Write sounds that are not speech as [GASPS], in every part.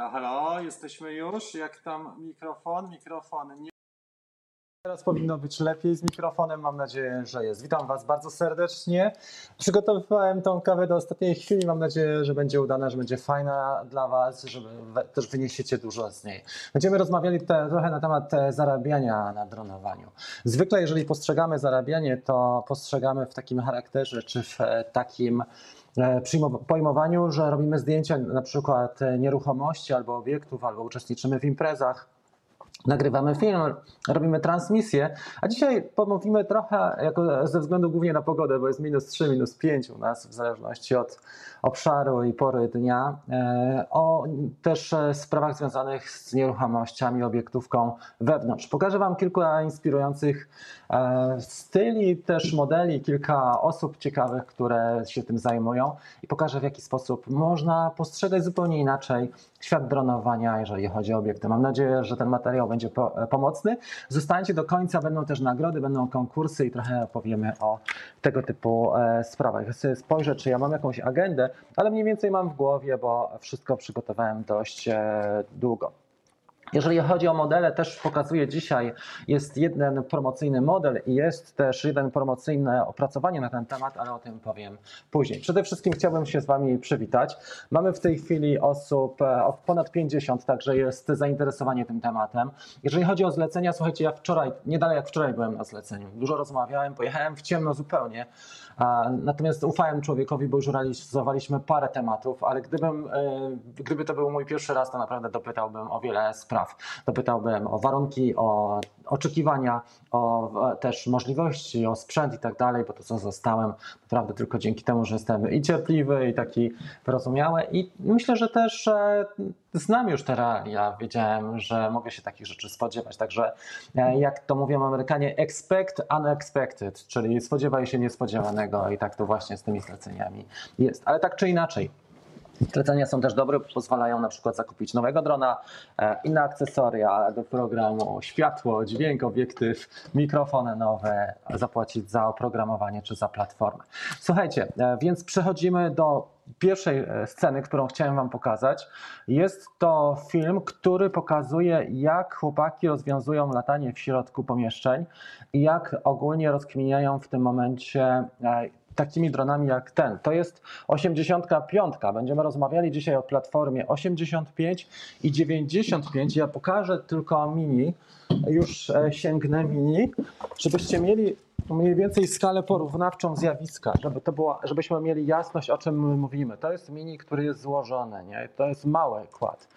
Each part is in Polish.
Halo, halo, jesteśmy już. Jak tam mikrofon? Mikrofon. Teraz powinno być lepiej z mikrofonem, mam nadzieję, że jest. Witam Was bardzo serdecznie. Przygotowywałem tą kawę do ostatniej chwili, mam nadzieję, że będzie udana, że będzie fajna dla Was, że też wyniesiecie dużo z niej. Będziemy rozmawiali te, trochę na temat e, zarabiania na dronowaniu. Zwykle, jeżeli postrzegamy zarabianie, to postrzegamy w takim charakterze, czy w e, takim e, pojmowaniu, że robimy zdjęcia na przykład nieruchomości albo obiektów, albo uczestniczymy w imprezach. Nagrywamy film, robimy transmisję, a dzisiaj pomówimy trochę jako ze względu głównie na pogodę, bo jest minus 3, minus 5 u nas, w zależności od obszaru i pory dnia, e, o też e, sprawach związanych z nieruchomościami, obiektówką wewnątrz. Pokażę Wam kilka inspirujących e, styli, też modeli, kilka osób ciekawych, które się tym zajmują i pokażę w jaki sposób można postrzegać zupełnie inaczej świat dronowania, jeżeli chodzi o obiekty. Mam nadzieję, że ten materiał będzie po, e, pomocny. Zostańcie do końca, będą też nagrody, będą konkursy i trochę opowiemy o tego typu e, sprawach. Ja spojrzę, czy ja mam jakąś agendę, ale mniej więcej mam w głowie, bo wszystko przygotowałem dość e, długo. Jeżeli chodzi o modele, też pokazuję dzisiaj, jest jeden promocyjny model i jest też jeden promocyjne opracowanie na ten temat, ale o tym powiem później. Przede wszystkim chciałbym się z Wami przywitać. Mamy w tej chwili osób e, ponad 50, także jest zainteresowanie tym tematem. Jeżeli chodzi o zlecenia, słuchajcie, ja wczoraj, nie dalej jak wczoraj byłem na zleceniu, dużo rozmawiałem, pojechałem w ciemno zupełnie, natomiast ufałem człowiekowi, bo już realizowaliśmy parę tematów, ale gdybym, e, gdyby to był mój pierwszy raz, to naprawdę dopytałbym o wiele spraw. Dopytałbym o warunki, o oczekiwania, o też możliwości, o sprzęt i tak dalej, bo to co zostałem, naprawdę tylko dzięki temu, że jestem i cierpliwy, i taki wyrozumiały. I myślę, że też e, znam już te realia, wiedziałem, że mogę się takich rzeczy spodziewać, także e, jak to mówią Amerykanie, expect unexpected, czyli spodziewaj się niespodziewanego. I tak to właśnie z tymi zleceniami jest, ale tak czy inaczej, Zlecenia są też dobre, pozwalają na przykład zakupić nowego drona, e, inne akcesoria do programu, światło, dźwięk, obiektyw, mikrofony nowe, zapłacić za oprogramowanie czy za platformę. Słuchajcie, e, więc przechodzimy do pierwszej e, sceny, którą chciałem Wam pokazać. Jest to film, który pokazuje, jak chłopaki rozwiązują latanie w środku pomieszczeń i jak ogólnie rozkminiają w tym momencie takimi dronami jak ten. To jest 85. Będziemy rozmawiali dzisiaj o platformie 85 i 95. Ja pokażę tylko mini, już e, sięgnę mini, żebyście mieli mniej więcej skalę porównawczą zjawiska, żeby to było, żebyśmy mieli jasność, o czym my mówimy. To jest mini, który jest złożony, nie? to jest mały kład.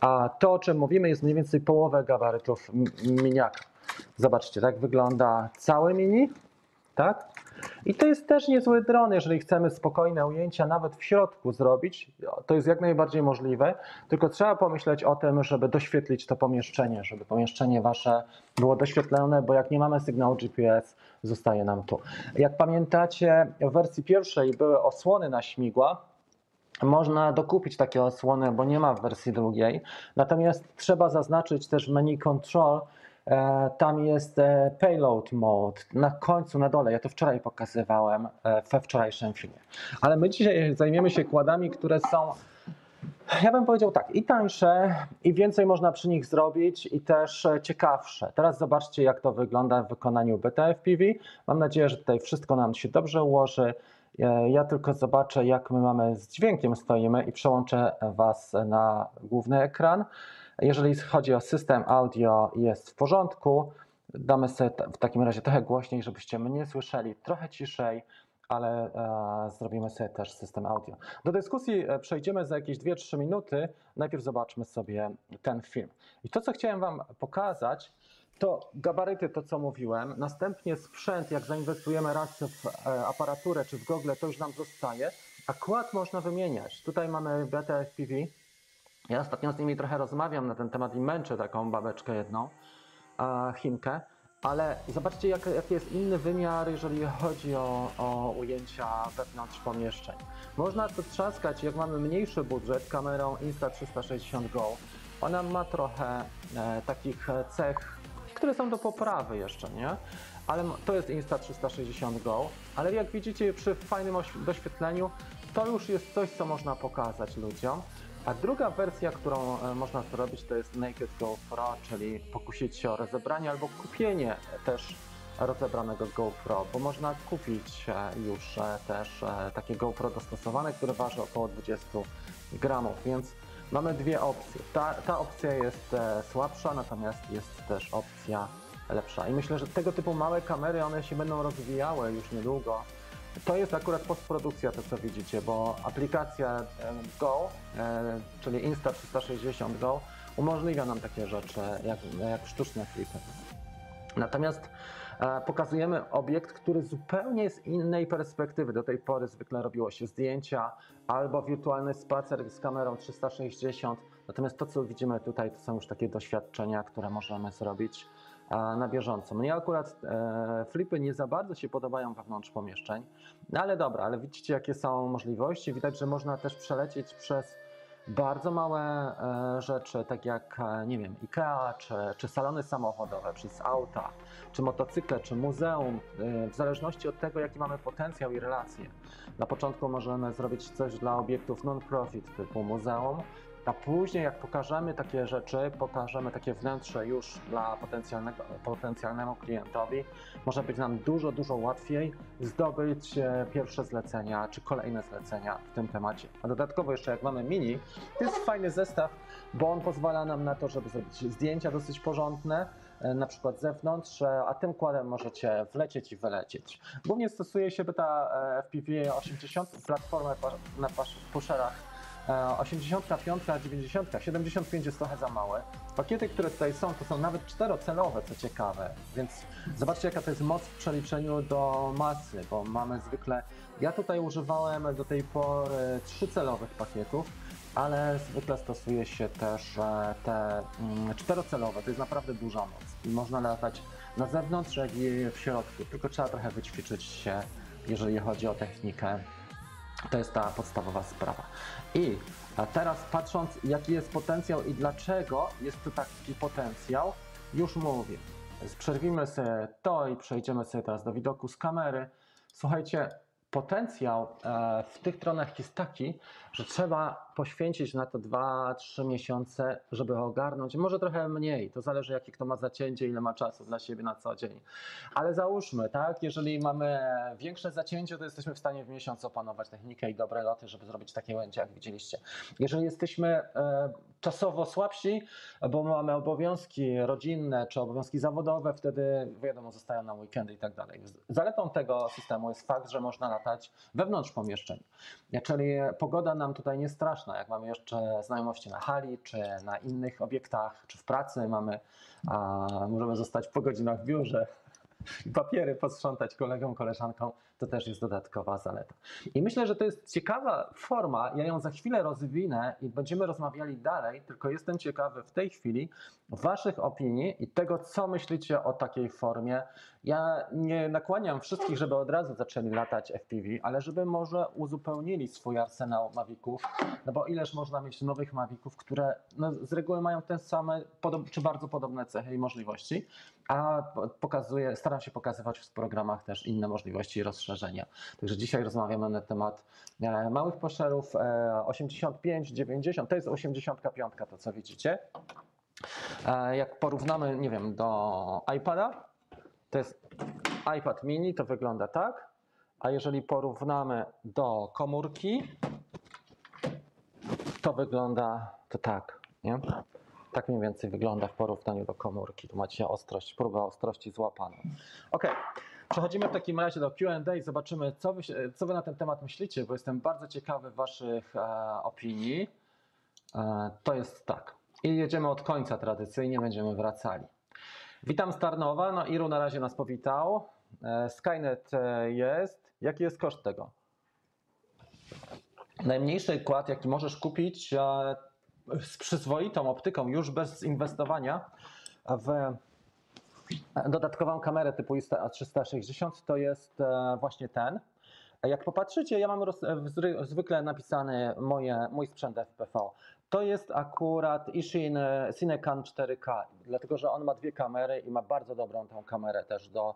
A to, o czym mówimy, jest mniej więcej połowę gabarytów miniaka. Zobaczcie, tak wygląda cały mini, tak? I to jest też niezły dron, jeżeli chcemy spokojne ujęcia nawet w środku zrobić, to jest jak najbardziej możliwe, tylko trzeba pomyśleć o tym, żeby doświetlić to pomieszczenie, żeby pomieszczenie wasze było doświetlone, bo jak nie mamy sygnału GPS, zostaje nam tu. Jak pamiętacie, w wersji pierwszej były osłony na śmigła, można dokupić takie osłony, bo nie ma w wersji drugiej. Natomiast trzeba zaznaczyć też menu control, tam jest e, payload mode na końcu, na dole. Ja to wczoraj pokazywałem e, we wczorajszym filmie. Ale my dzisiaj zajmiemy się kładami, które są ja bym powiedział tak, i tańsze, i więcej można przy nich zrobić, i też e, ciekawsze. Teraz zobaczcie, jak to wygląda w wykonaniu BTFPV. Mam nadzieję, że tutaj wszystko nam się dobrze ułoży. E, Ja tylko zobaczę, jak my mamy z dźwiękiem stoimy i przełączę Was na główny ekran. Jeżeli chodzi o system audio, jest w porządku. Damy sobie w takim razie trochę głośniej, żebyście mnie słyszeli, trochę ciszej, ale e, zrobimy sobie też system audio. Do dyskusji e, przejdziemy za jakieś 2-3 minuty. Najpierw zobaczmy sobie ten film. I to, co chciałem Wam pokazać, to gabaryty, to co mówiłem. Następnie sprzęt, jak zainwestujemy raz w e, aparaturę czy w gogle, to już nam zostaje. A kład można wymieniać. Tutaj mamy BTFPV. Ja ostatnio z nimi trochę rozmawiam na ten temat i męczę taką babeczkę jedną, a Chinkę. Ale zobaczcie, jak, jaki jest inny wymiar, jeżeli chodzi o, o ujęcia wewnątrz pomieszczeń. Można to trzaskać, jak mamy mniejszy budżet, kamerą Insta360 Go. Ona ma trochę e, takich e, cech, które są do poprawy jeszcze, nie? Ale to jest Insta360 Go, ale jak widzicie przy fajnym oś- doświetleniu, to już jest coś, co można pokazać ludziom. A druga wersja, którą e, można zrobić, to jest Naked GoPro, czyli pokusić się o rozebranie albo kupienie też rozebranego GoPro, bo można kupić e, już e, też takie GoPro dostosowane, które waży około 20 gramów, więc mamy dwie opcje. Ta, ta opcja jest słabsza, natomiast jest też opcja lepsza. I myślę, że tego typu małe kamery, one się będą rozwijały już niedługo. To jest akurat postprodukcja, to co widzicie, bo aplikacja Go, e, czyli Insta360 Go, umożliwia nam takie rzeczy jak, jak sztuczne klipy. Natomiast e, pokazujemy obiekt, który zupełnie z innej perspektywy. Do tej pory zwykle robiło się zdjęcia albo wirtualny spacer z kamerą 360. Natomiast to, co widzimy tutaj, to są już takie doświadczenia, które możemy zrobić na bieżąco. Mnie akurat e, flipy nie za bardzo się podobają wewnątrz pomieszczeń, no ale dobra, ale widzicie, jakie są możliwości. Widać, że można też przelecieć przez bardzo małe e, rzeczy, tak jak, e, nie wiem, IKEA, czy, czy salony samochodowe, przez auta, czy motocykle, czy muzeum, w zależności od tego, jaki mamy potencjał i relacje. Na początku możemy zrobić coś dla obiektów non-profit typu muzeum, a później jak pokażemy takie rzeczy, pokażemy takie wnętrze już dla potencjalnego, potencjalnemu klientowi, może być nam dużo, dużo łatwiej zdobyć e, pierwsze zlecenia czy kolejne zlecenia w tym temacie. A dodatkowo jeszcze jak mamy mini, to jest fajny zestaw, bo on pozwala nam na to, żeby zrobić zdjęcia dosyć porządne, e, na przykład z zewnątrz, e, a tym kładem możecie wlecieć i wylecieć. Głównie stosuje się e, FPV 80, platformę na pusherach 85, 90, 75 jest trochę za małe. Pakiety, które tutaj są, to są nawet czterocelowe, co ciekawe, więc zobaczcie jaka to jest moc w przeliczeniu do masy, bo mamy zwykle, ja tutaj używałem do tej pory trzycelowych pakietów, ale zwykle stosuje się też te mm, czterocelowe, to jest naprawdę duża moc. I można latać na zewnątrz, jak i w środku, tylko trzeba trochę wyćwiczyć się, jeżeli chodzi o technikę to jest ta podstawowa sprawa. I teraz patrząc, jaki jest potencjał i dlaczego jest to taki potencjał, już mówię. Przerwimy sobie to i przejdziemy sobie teraz do widoku z kamery. Słuchajcie, potencjał e, w tych tronach jest taki, że trzeba poświęcić na to 2-3 miesiące, żeby ogarnąć. Może trochę mniej, to zależy jakie kto ma zacięcie, ile ma czasu dla siebie na co dzień. Ale załóżmy, tak, jeżeli mamy większe zacięcie, to jesteśmy w stanie w miesiąc opanować technikę i dobre loty, żeby zrobić takie ujęcia, jak widzieliście. Jeżeli jesteśmy e, czasowo słabsi, bo mamy obowiązki rodzinne czy obowiązki zawodowe, wtedy wiadomo, zostają nam weekendy i tak dalej. Zaletą tego systemu jest fakt, że można latać wewnątrz pomieszczeń. Czyli pogoda nam tutaj nie straszna, jak mamy jeszcze znajomości na hali, czy na innych obiektach, czy w pracy mamy, możemy zostać po godzinach w biurze i papiery posprzątać kolegom, koleżankom, to też jest dodatkowa zaleta. I myślę, że to jest ciekawa forma, ja ją za chwilę rozwinę i będziemy rozmawiali dalej, tylko jestem ciekawy w tej chwili Waszych opinii i tego, co myślicie o takiej formie. Ja nie nakłaniam wszystkich, żeby od razu zaczęli latać FPV, ale żeby może uzupełnili swój arsenał Maviców, no bo ileż można mieć nowych Maviców, które no, z reguły mają te same, czy bardzo podobne cechy i możliwości, a pokazuje, staram się pokazywać w programach też inne możliwości rozszerzenia. Także dzisiaj rozmawiamy na temat e, małych poszerów e, 85, 90, to jest 85 to co widzicie. E, jak porównamy, nie wiem, do iPada, to jest iPad mini, to wygląda tak, a jeżeli porównamy do komórki, to wygląda to tak, nie? Tak mniej więcej wygląda w porównaniu do komórki. Tu macie ostrość, próbę ostrości złapaną. Ok, przechodzimy w takim razie do Q&A i zobaczymy, co wy, co wy na ten temat myślicie, bo jestem bardzo ciekawy waszych e, opinii. E, to jest tak. I jedziemy od końca tradycyjnie, będziemy wracali. Witam z Tarnowa. No Iru na razie nas powitał. E, Skynet e, jest. Jaki jest koszt tego? Najmniejszy kład, jaki możesz kupić z przyzwoitą optyką, już bez inwestowania w dodatkową kamerę typu Insta360, to jest e, właśnie ten. Jak popatrzycie, ja mam roz, zwykle napisany moje, mój sprzęt FPV. To jest akurat Ishin e, Cinecan 4K, dlatego że on ma dwie kamery i ma bardzo dobrą tą kamerę też do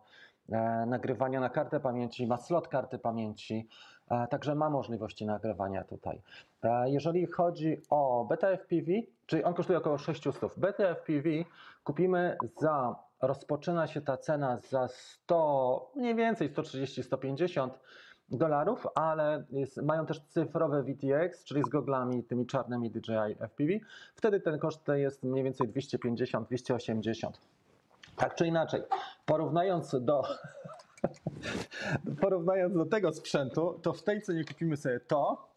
e, nagrywania na kartę pamięci, ma slot karty pamięci, e, także ma możliwości nagrywania tutaj. E, jeżeli chodzi o Beta FPV, czyli on kosztuje około 600. Beta FPV kupimy za, rozpoczyna się ta cena za 100, mniej więcej 130-150 dolarów, ale jest, mają też cyfrowe VTX, czyli z goglami tymi czarnymi DJI FPV. Wtedy ten koszt jest mniej więcej 250-280. Tak czy inaczej, porównując do, [LAUGHS] porównując do tego sprzętu, to w tej cenie kupimy sobie to,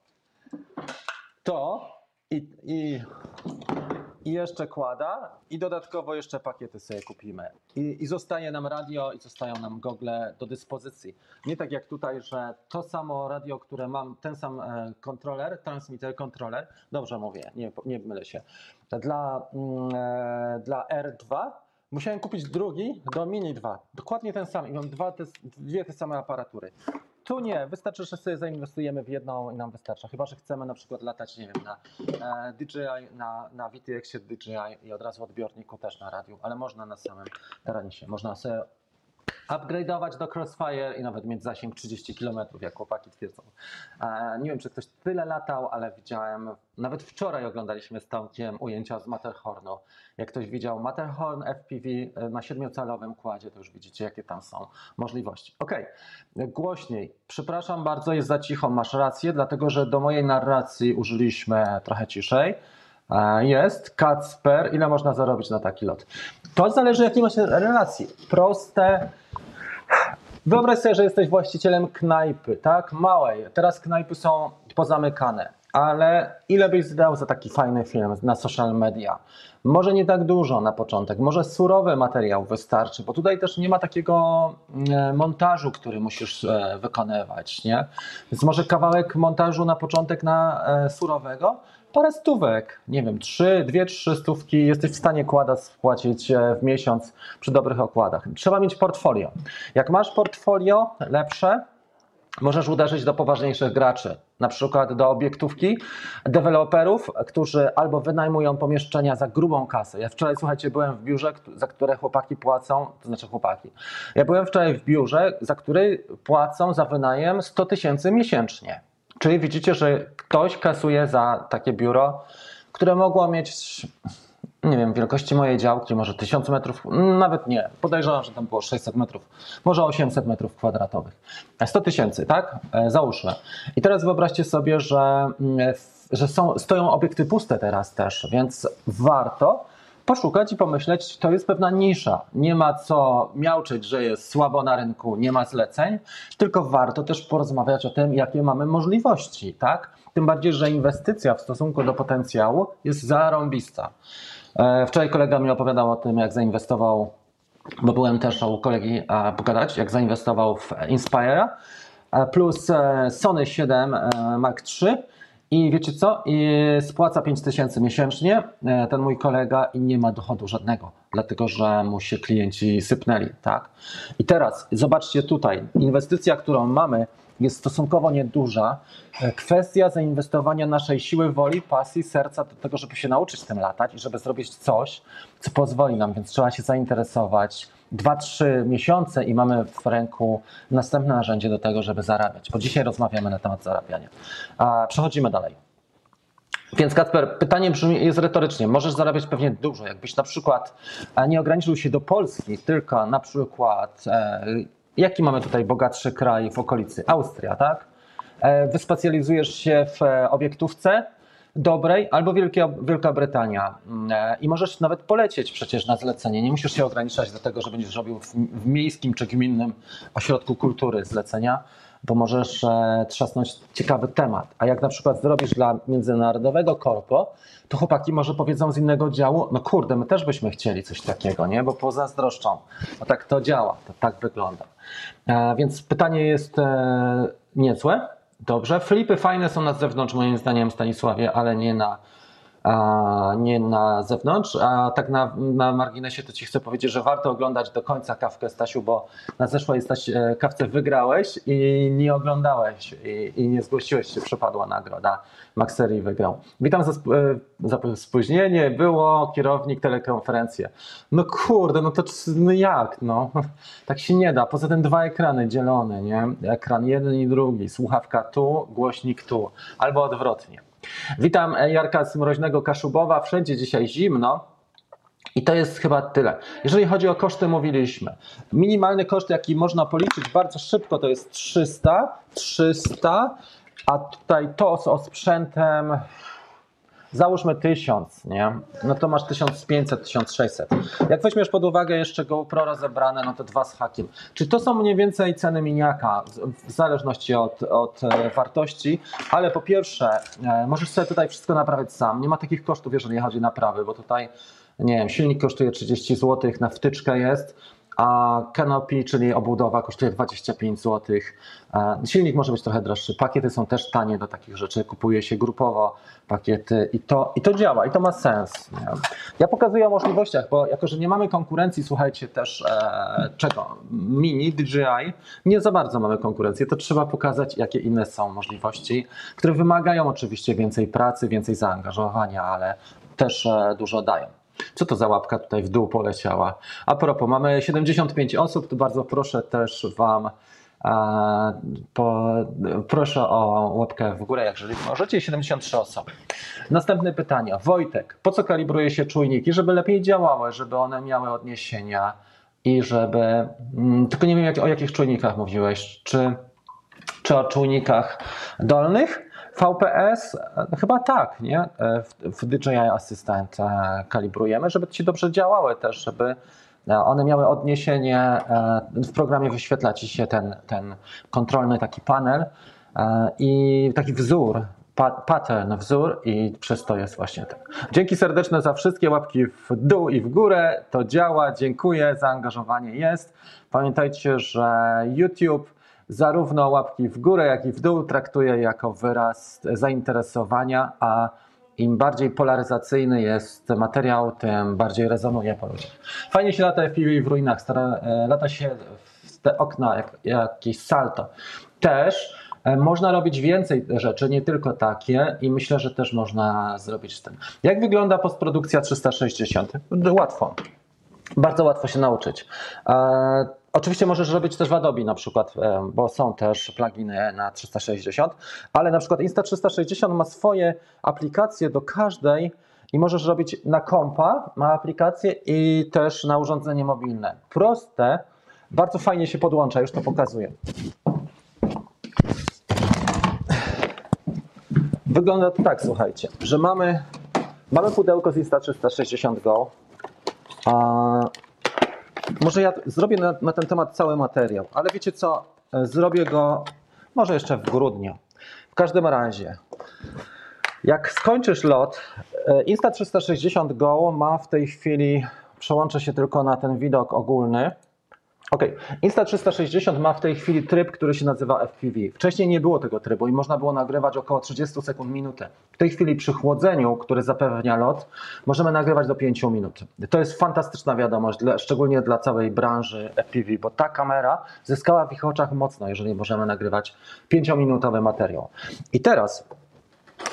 to i, i, i jeszcze kłada i dodatkowo jeszcze pakiety sobie kupimy. I, I zostaje nam radio i zostają nam gogle do dyspozycji. Nie tak jak tutaj, że to samo radio, które mam, ten sam e, kontroler, transmitter kontroler, dobrze mówię, nie, nie mylę się, dla, mm, e, dla R2 Musiałem kupić drugi do Mini 2. Dokładnie ten sam i mam dwa te, dwie te same aparatury. Tu nie, wystarczy, że sobie zainwestujemy w jedną i nam wystarcza. Chyba, że chcemy na przykład latać, nie wiem, na e, DJI, na, na VTX-ie DJI i od razu odbiorniku też na radiu, ale można na samym terenie. Można sobie upgrade'ować do Crossfire i nawet mieć zasięg 30 km, jak chłopaki twierdzą. E, nie wiem, czy ktoś tyle latał, ale widziałem, nawet wczoraj oglądaliśmy z Tomkiem ujęcia z Matterhornu. Jak ktoś widział Matterhorn FPV e, na siedmiocalowym kładzie, to już widzicie, jakie tam są możliwości. Ok, głośniej. Przepraszam bardzo, jest za cicho, masz rację, dlatego że do mojej narracji użyliśmy trochę ciszej. Jest Kacper, ile można zarobić na taki lot? To zależy, jakie masz relacji. Proste. Wyobraź sobie, że jesteś właścicielem knajpy, tak? Małej. Teraz knajpy są pozamykane, ale ile byś zdał za taki fajny film na social media? Może nie tak dużo na początek, może surowy materiał wystarczy, bo tutaj też nie ma takiego e, montażu, który musisz e, wykonywać, nie? Więc może kawałek montażu na początek na e, surowego, parę stówek, nie wiem, trzy, dwie, trzy stówki jesteś w stanie kłada spłacić e, w miesiąc przy dobrych okładach. Trzeba mieć portfolio. Jak masz portfolio lepsze, możesz uderzyć do poważniejszych graczy, na przykład do obiektówki, deweloperów, którzy albo wynajmują pomieszczenia za grubą kasę. Ja wczoraj, słuchajcie, byłem w biurze, za które chłopaki płacą, to znaczy chłopaki. Ja byłem wczoraj w biurze, za który płacą za wynajem 100 tysięcy miesięcznie. Czyli widzicie, że ktoś kasuje za takie biuro, które mogło mieć, nie wiem, wielkości mojej działki, może 1000 metrów, nawet nie. Podejrzewam, że tam było 600 metrów, może 800 metrów kwadratowych. 100 tysięcy, tak? E, załóżmy. I teraz wyobraźcie sobie, że, mm, że są, stoją obiekty puste teraz też, więc warto poszukać i pomyśleć, to jest pewna nisza. Nie ma co miałczyć, że jest słabo na rynku, nie ma zleceń, tylko warto też porozmawiać o tym, jakie mamy możliwości, tak? Tym bardziej, że inwestycja w stosunku do potencjału jest zarąbista. E, wczoraj kolega mi opowiadał o tym, jak zainwestował, bo byłem też u kolegi pogadać, jak zainwestował w Inspire e, plus e, Sony 7 Mark III i wiecie co? I spłaca 5 tysięcy miesięcznie e, ten mój kolega i nie ma dochodu żadnego, dlatego że mu się klienci sypnęli. Tak? I teraz zobaczcie tutaj, inwestycja, którą mamy, jest stosunkowo nieduża. E, kwestia zainwestowania naszej siły woli, pasji, serca do tego, żeby się nauczyć tym latać i żeby zrobić coś, co pozwoli nam, więc trzeba się zainteresować 2-3 miesiące i mamy w ręku następne narzędzie do tego, żeby zarabiać. Bo dzisiaj rozmawiamy na temat zarabiania. A przechodzimy dalej. Więc Kacper, pytanie brzmi, jest retorycznie. Możesz zarabiać pewnie dużo. Jakbyś na przykład e, nie ograniczył się do Polski, tylko na przykład, e, jaki mamy tutaj bogatszy kraj w okolicy? Austria, tak? E, wyspecjalizujesz się w obiektówce, dobrej, albo Wielkia, Wielka Brytania. Mm, e, I możesz nawet polecieć przecież na zlecenie. Nie musisz się ograniczać do tego, że będziesz robił w, w miejskim czy gminnym ośrodku kultury zlecenia, bo możesz e, trzasnąć ciekawy temat. A jak na przykład zrobisz dla międzynarodowego korpo, to chłopaki może powiedzą z innego działu, no kurde, my też byśmy chcieli coś takiego, nie? Bo pozazdroszczą. No tak to działa, to tak wygląda. E, więc pytanie jest e, niezłe. Dobrze. Flipy fajne są na zewnątrz, moim zdaniem, Stanisławie, ale nie na, a nie na zewnątrz. A tak na, na marginesie to Ci chcę powiedzieć, że warto oglądać do końca kawkę, Stasiu, bo na zeszłej Staś, e, kawce wygrałeś i nie oglądałeś i, i nie zgłosiłeś się, przepadła nagroda. Maxeri wygrał. Witam za, sp- e, za spóźnienie, było kierownik telekonferencję. No kurde, no to no jak, no? [LAUGHS] Tak się nie da. Poza tym dwa ekrany dzielone, nie? Ekran jeden i drugi, słuchawka tu, głośnik tu, albo odwrotnie. Witam e, Jarka z Mroźnego Kaszubowa. Wszędzie dzisiaj zimno. I to jest chyba tyle. Jeżeli chodzi o koszty, mówiliśmy. Minimalny koszt, jaki można policzyć bardzo szybko, to jest 300, 300, a tutaj to z osprzętem, załóżmy 1000, nie? No to masz 1500, 1600. Jak weźmiesz pod uwagę jeszcze GoPro rozebrane, no to dwa z hakiem. Czy to są mniej więcej ceny miniaka, w zależności od, od e, wartości, ale po pierwsze, e, możesz sobie tutaj wszystko naprawiać sam. Nie ma takich kosztów, jeżeli chodzi o naprawy, bo tutaj, nie wiem, silnik kosztuje 30 zł, na wtyczkę jest, a Canopy, czyli obudowa, kosztuje 25 zł. E, Silnik może być trochę droższy. Pakiety są też tanie do takich rzeczy. Kupuje się grupowo pakiety i to, i to działa, i to ma sens. Nie? Ja pokazuję o możliwościach, bo jako, że nie mamy konkurencji, słuchajcie też e, czego? Mini, DJI, nie za bardzo mamy konkurencję, to trzeba pokazać, jakie inne są możliwości, które wymagają oczywiście więcej pracy, więcej zaangażowania, ale też e, dużo dają. Co to za łapka tutaj w dół poleciała? A propos, mamy 75 osób, to bardzo proszę też Wam, e, po, proszę o łapkę w górę, jeżeli możecie, 73 osoby. Następne pytanie. Wojtek, po co kalibruje się czujniki? Żeby lepiej działały, żeby one miały odniesienia i żeby, mm, tylko nie wiem jak, o jakich czujnikach mówiłeś, czy, czy o czujnikach dolnych? VPS? E, Chyba tak, nie? E, W, w DJI Assistant kalibrujemy, żeby ci dobrze działały też, żeby e, one miały odniesienie, w programie wyświetla ci się ten, ten kontrolny taki panel i taki wzór, pa, pattern, wzór i przez to jest właśnie tak. Dzięki serdeczne za wszystkie łapki w dół i w górę, to działa, dziękuję, zaangażowanie jest. Pamiętajcie, że YouTube zarówno łapki w górę, jak i w dół traktuje jako wyraz zainteresowania, a im bardziej polaryzacyjny jest materiał, tym bardziej rezonuje po ludziach. Fajnie się lata FPV w ruinach, stara, e, lata się w te okna, jak, jakieś salto. Też e, można robić więcej rzeczy, nie tylko takie i myślę, że też można zrobić z tym. Jak wygląda postprodukcja 360? Łatwo. Bardzo łatwo się nauczyć. Oczywiście możesz robić też w Adobe na przykład, e, bo są też pluginy na 360, ale na przykład Insta360 ma swoje aplikacje do każdej i możesz robić na kompa, ma aplikację i też na urządzenie mobilne. Proste, bardzo fajnie się podłącza, już to pokazuję. Wygląda to tak, słuchajcie, że mamy, mamy pudełko z Insta360 Go, a może ja zrobię na, na ten temat cały materiał, ale wiecie co? E, Zrobię go może jeszcze w grudniu. W każdym razie, jak skończysz lot, e, Insta360 Go ma w tej chwili, przełączę się tylko na ten widok ogólny. Ok, Insta360 ma w tej chwili tryb, który się nazywa FPV. Wcześniej nie było tego trybu i można było nagrywać około 30 sekund minutę. W tej chwili przy chłodzeniu, który zapewnia lot, możemy nagrywać do 5 minut. To jest fantastyczna wiadomość, dla, szczególnie dla całej branży FPV, bo ta kamera zyskała w ich oczach mocno, jeżeli możemy nagrywać 5-minutowy materiał. I teraz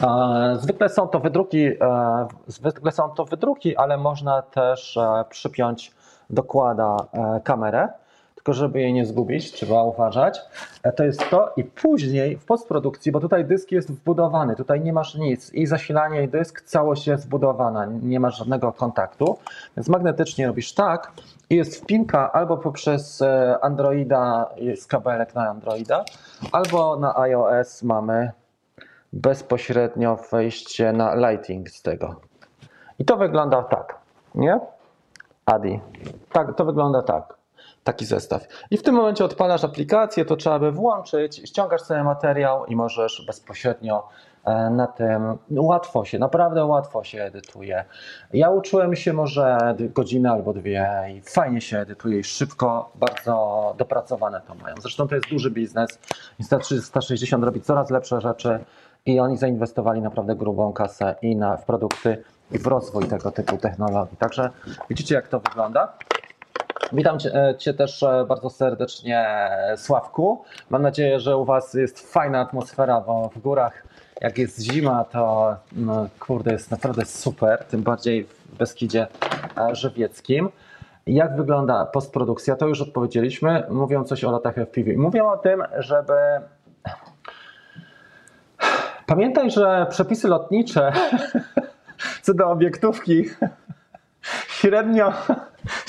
E, Zwykle są to wydruki, e, zwykle są to wydruki, ale można też e, przypiąć dokłada kamerę, tylko żeby jej nie zgubić, trzeba uważać. E, To jest to i później w postprodukcji, bo tutaj dysk jest wbudowany, tutaj nie masz nic i zasilanie i dysk, całość jest wbudowana, nie masz żadnego kontaktu, więc magnetycznie robisz tak i jest wpinka albo poprzez e, Androida, jest kabelek na Androida, albo na iOS mamy bezpośrednio wejście na lighting z tego. I to wygląda tak, nie? Adi. Tak, to wygląda tak. Taki zestaw. I w tym momencie odpalasz aplikację, to trzeba by włączyć, ściągasz sobie materiał i możesz bezpośrednio e, na tym łatwo się, naprawdę łatwo się edytuje. Ja uczyłem się może godzinę albo dwie i fajnie się edytuje i szybko, bardzo dopracowane to mają. Zresztą to jest duży biznes. Insta360 robi coraz lepsze rzeczy i oni zainwestowali naprawdę grubą kasę i na, w produkty, i w rozwój tego typu technologii. Także widzicie, jak to wygląda. Witam cię, e, cię, też e, bardzo serdecznie, Sławku. Mam nadzieję, że u Was jest fajna atmosfera, bo w górach, jak jest zima, to no, kurde, jest naprawdę super, tym bardziej w Beskidzie e, Żywieckim. Jak wygląda postprodukcja? To już odpowiedzieliśmy. Mówią coś o latach FPV. Mówią o tym, żeby. Pamiętaj, że przepisy lotnicze [LAUGHS] co do obiektówki średnio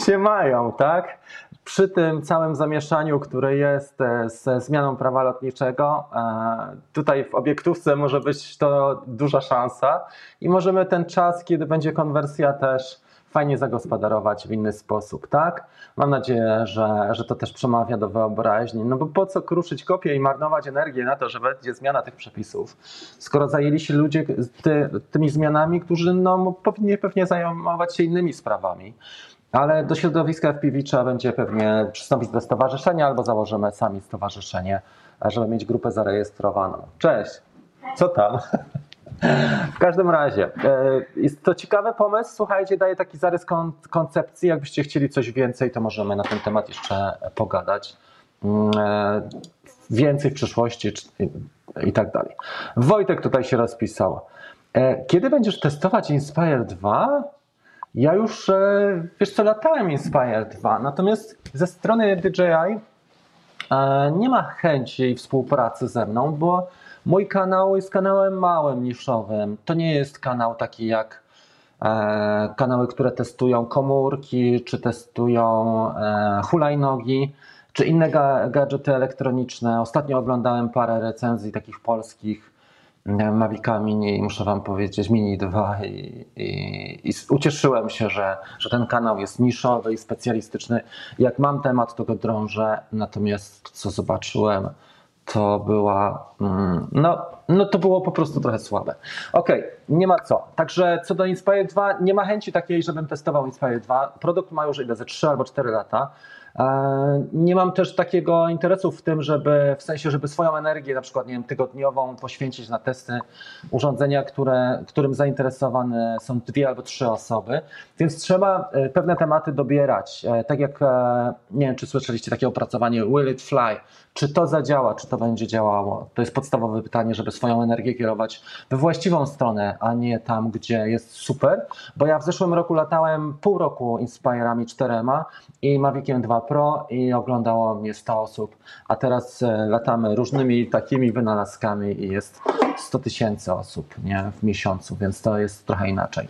się mają, tak? Przy tym całym zamieszaniu, które jest e, ze zmianą prawa lotniczego, e, tutaj w obiektówce może być to duża szansa i możemy ten czas, kiedy będzie konwersja też fajnie zagospodarować w inny sposób, tak? Mam nadzieję, że, że to też przemawia do wyobraźni. No bo po co kruszyć kopię i marnować energię na to, że będzie zmiana tych przepisów, skoro zajęli się ludzie ty, tymi zmianami, którzy no, powinni pewnie zajmować się innymi sprawami. Ale do środowiska FPV trzeba będzie pewnie przystąpić do stowarzyszenia albo założymy sami stowarzyszenie, żeby mieć grupę zarejestrowaną. Cześć! Co tam? [LAUGHS] W każdym razie, e, jest to ciekawy pomysł. Słuchajcie, daje taki zarys koncepcji. Jakbyście chcieli coś więcej, to możemy na ten temat jeszcze pogadać. Mm, e, więcej w przyszłości i tak dalej. Wojtek tutaj się rozpisał. E, kiedy będziesz testować Inspire 2? Ja już, wiesz co, latałem Inspire 2, natomiast ze strony DJI nie ma chęci współpracy ze mną, bo Mój kanał jest kanałem małym, niszowym. To nie jest kanał taki jak e, kanały, które testują komórki, czy testują e, hulajnogi, czy inne ga gadżety elektroniczne. Ostatnio oglądałem parę recenzji takich polskich e, Mavica Mini, muszę Wam powiedzieć, Mini 2 i, i, i, ucieszyłem się, że, że ten kanał jest niszowy i specjalistyczny. Jak mam temat, to go drążę, natomiast co zobaczyłem, to była, mm, no, no to było po prostu trochę słabe. Okej, okay, nie ma co. Także co do Inspire 2, nie ma chęci takiej, żebym testował Inspire 2. Produkt ma już ile, ze 3 albo 4 lata. E, nie mam też takiego interesu w tym, żeby w sensie, żeby swoją energię, na przykład nie wiem, tygodniową poświęcić na testy urządzenia, które, którym zainteresowane są dwie albo trzy osoby, więc trzeba e, pewne tematy dobierać. E, tak jak, nie wiem, czy słyszeliście takie opracowanie Will it fly? Czy to zadziała, czy to będzie działało? To jest podstawowe pytanie, żeby swoją energię kierować we właściwą stronę, a nie tam, gdzie jest super. Bo ja w zeszłym roku latałem pół roku Inspire'ami czterema i Maviciem 2 I oglądało mnie 100 osób, a teraz e, latamy różnymi takimi wynalazkami i jest 100 tysięcy osób nie, w miesiącu, więc to jest trochę inaczej.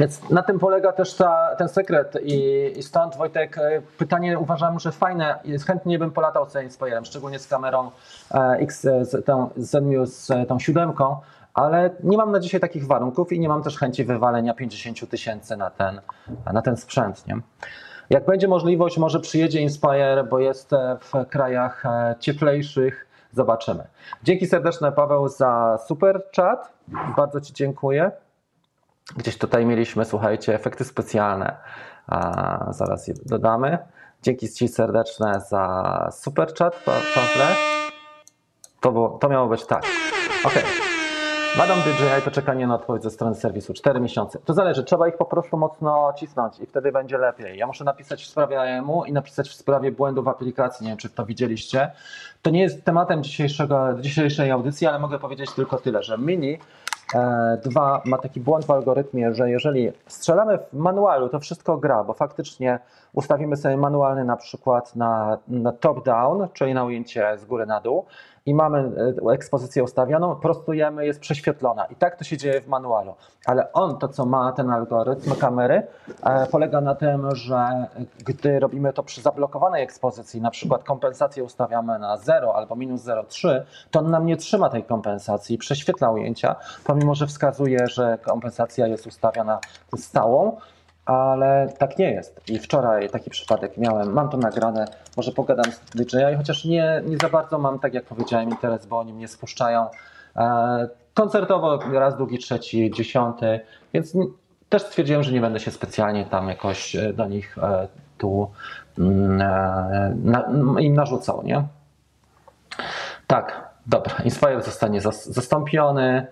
Więc na tym polega też ta, ten sekret I, i stąd Wojtek e, pytanie uważam, że fajne, chętnie bym polatał z Inspirem, szczególnie z kamerą e, X, z tą Zenmuse, z tą siódemką, ale nie mam na dzisiaj takich warunków i nie mam też chęci wywalenia 50 tysięcy na ten, na ten sprzęt. Nie? Jak będzie możliwość, może przyjedzie Inspire, bo jest e, w krajach e, cieplejszych. Zobaczymy. Dzięki serdeczne Paweł za super chat. Bardzo Ci dziękuję. Gdzieś tutaj mieliśmy, słuchajcie, efekty specjalne. A, zaraz je dodamy. Dzięki Ci serdeczne za super chat, Pawle. To, było, to miało być tak. Ok. Madam DJI to czekanie na odpowiedź ze strony serwisu 4 miesiące. To zależy, trzeba ich po prostu mocno cisnąć i wtedy będzie lepiej. Ja muszę napisać w sprawie AMU i napisać w sprawie błędów aplikacji. Nie wiem, czy to widzieliście. To nie jest tematem dzisiejszego, dzisiejszej audycji, ale mogę powiedzieć tylko tyle, że Mini E, dwa, ma taki błąd w algorytmie, że jeżeli strzelamy w manualu, to wszystko gra, bo faktycznie ustawimy sobie manualny na przykład na, na top-down, czyli na ujęcie z góry na dół i mamy e, ekspozycję ustawioną, prostujemy, jest prześwietlona i tak to się dzieje w manualu. Ale on, to co ma ten algorytm kamery, e, polega na tym, że gdy robimy to przy zablokowanej ekspozycji, na przykład kompensację ustawiamy na 0 albo minus 0,3, to on nam nie trzyma tej kompensacji, prześwietla ujęcia, pomimo że wskazuje, że kompensacja jest ustawiona stałą, ale tak nie jest. I wczoraj taki przypadek miałem, mam to nagrane, może pogadam z DJI, chociaż nie, nie za bardzo mam, tak jak powiedziałem, interes, bo oni mnie spuszczają e, koncertowo raz, drugi, trzeci, dziesiąty, więc też stwierdziłem, że nie będę się specjalnie tam jakoś e, do nich e, tu mm, na, im narzucał, nie? Tak, Dobra, Inspire zostanie zas- zastąpiony.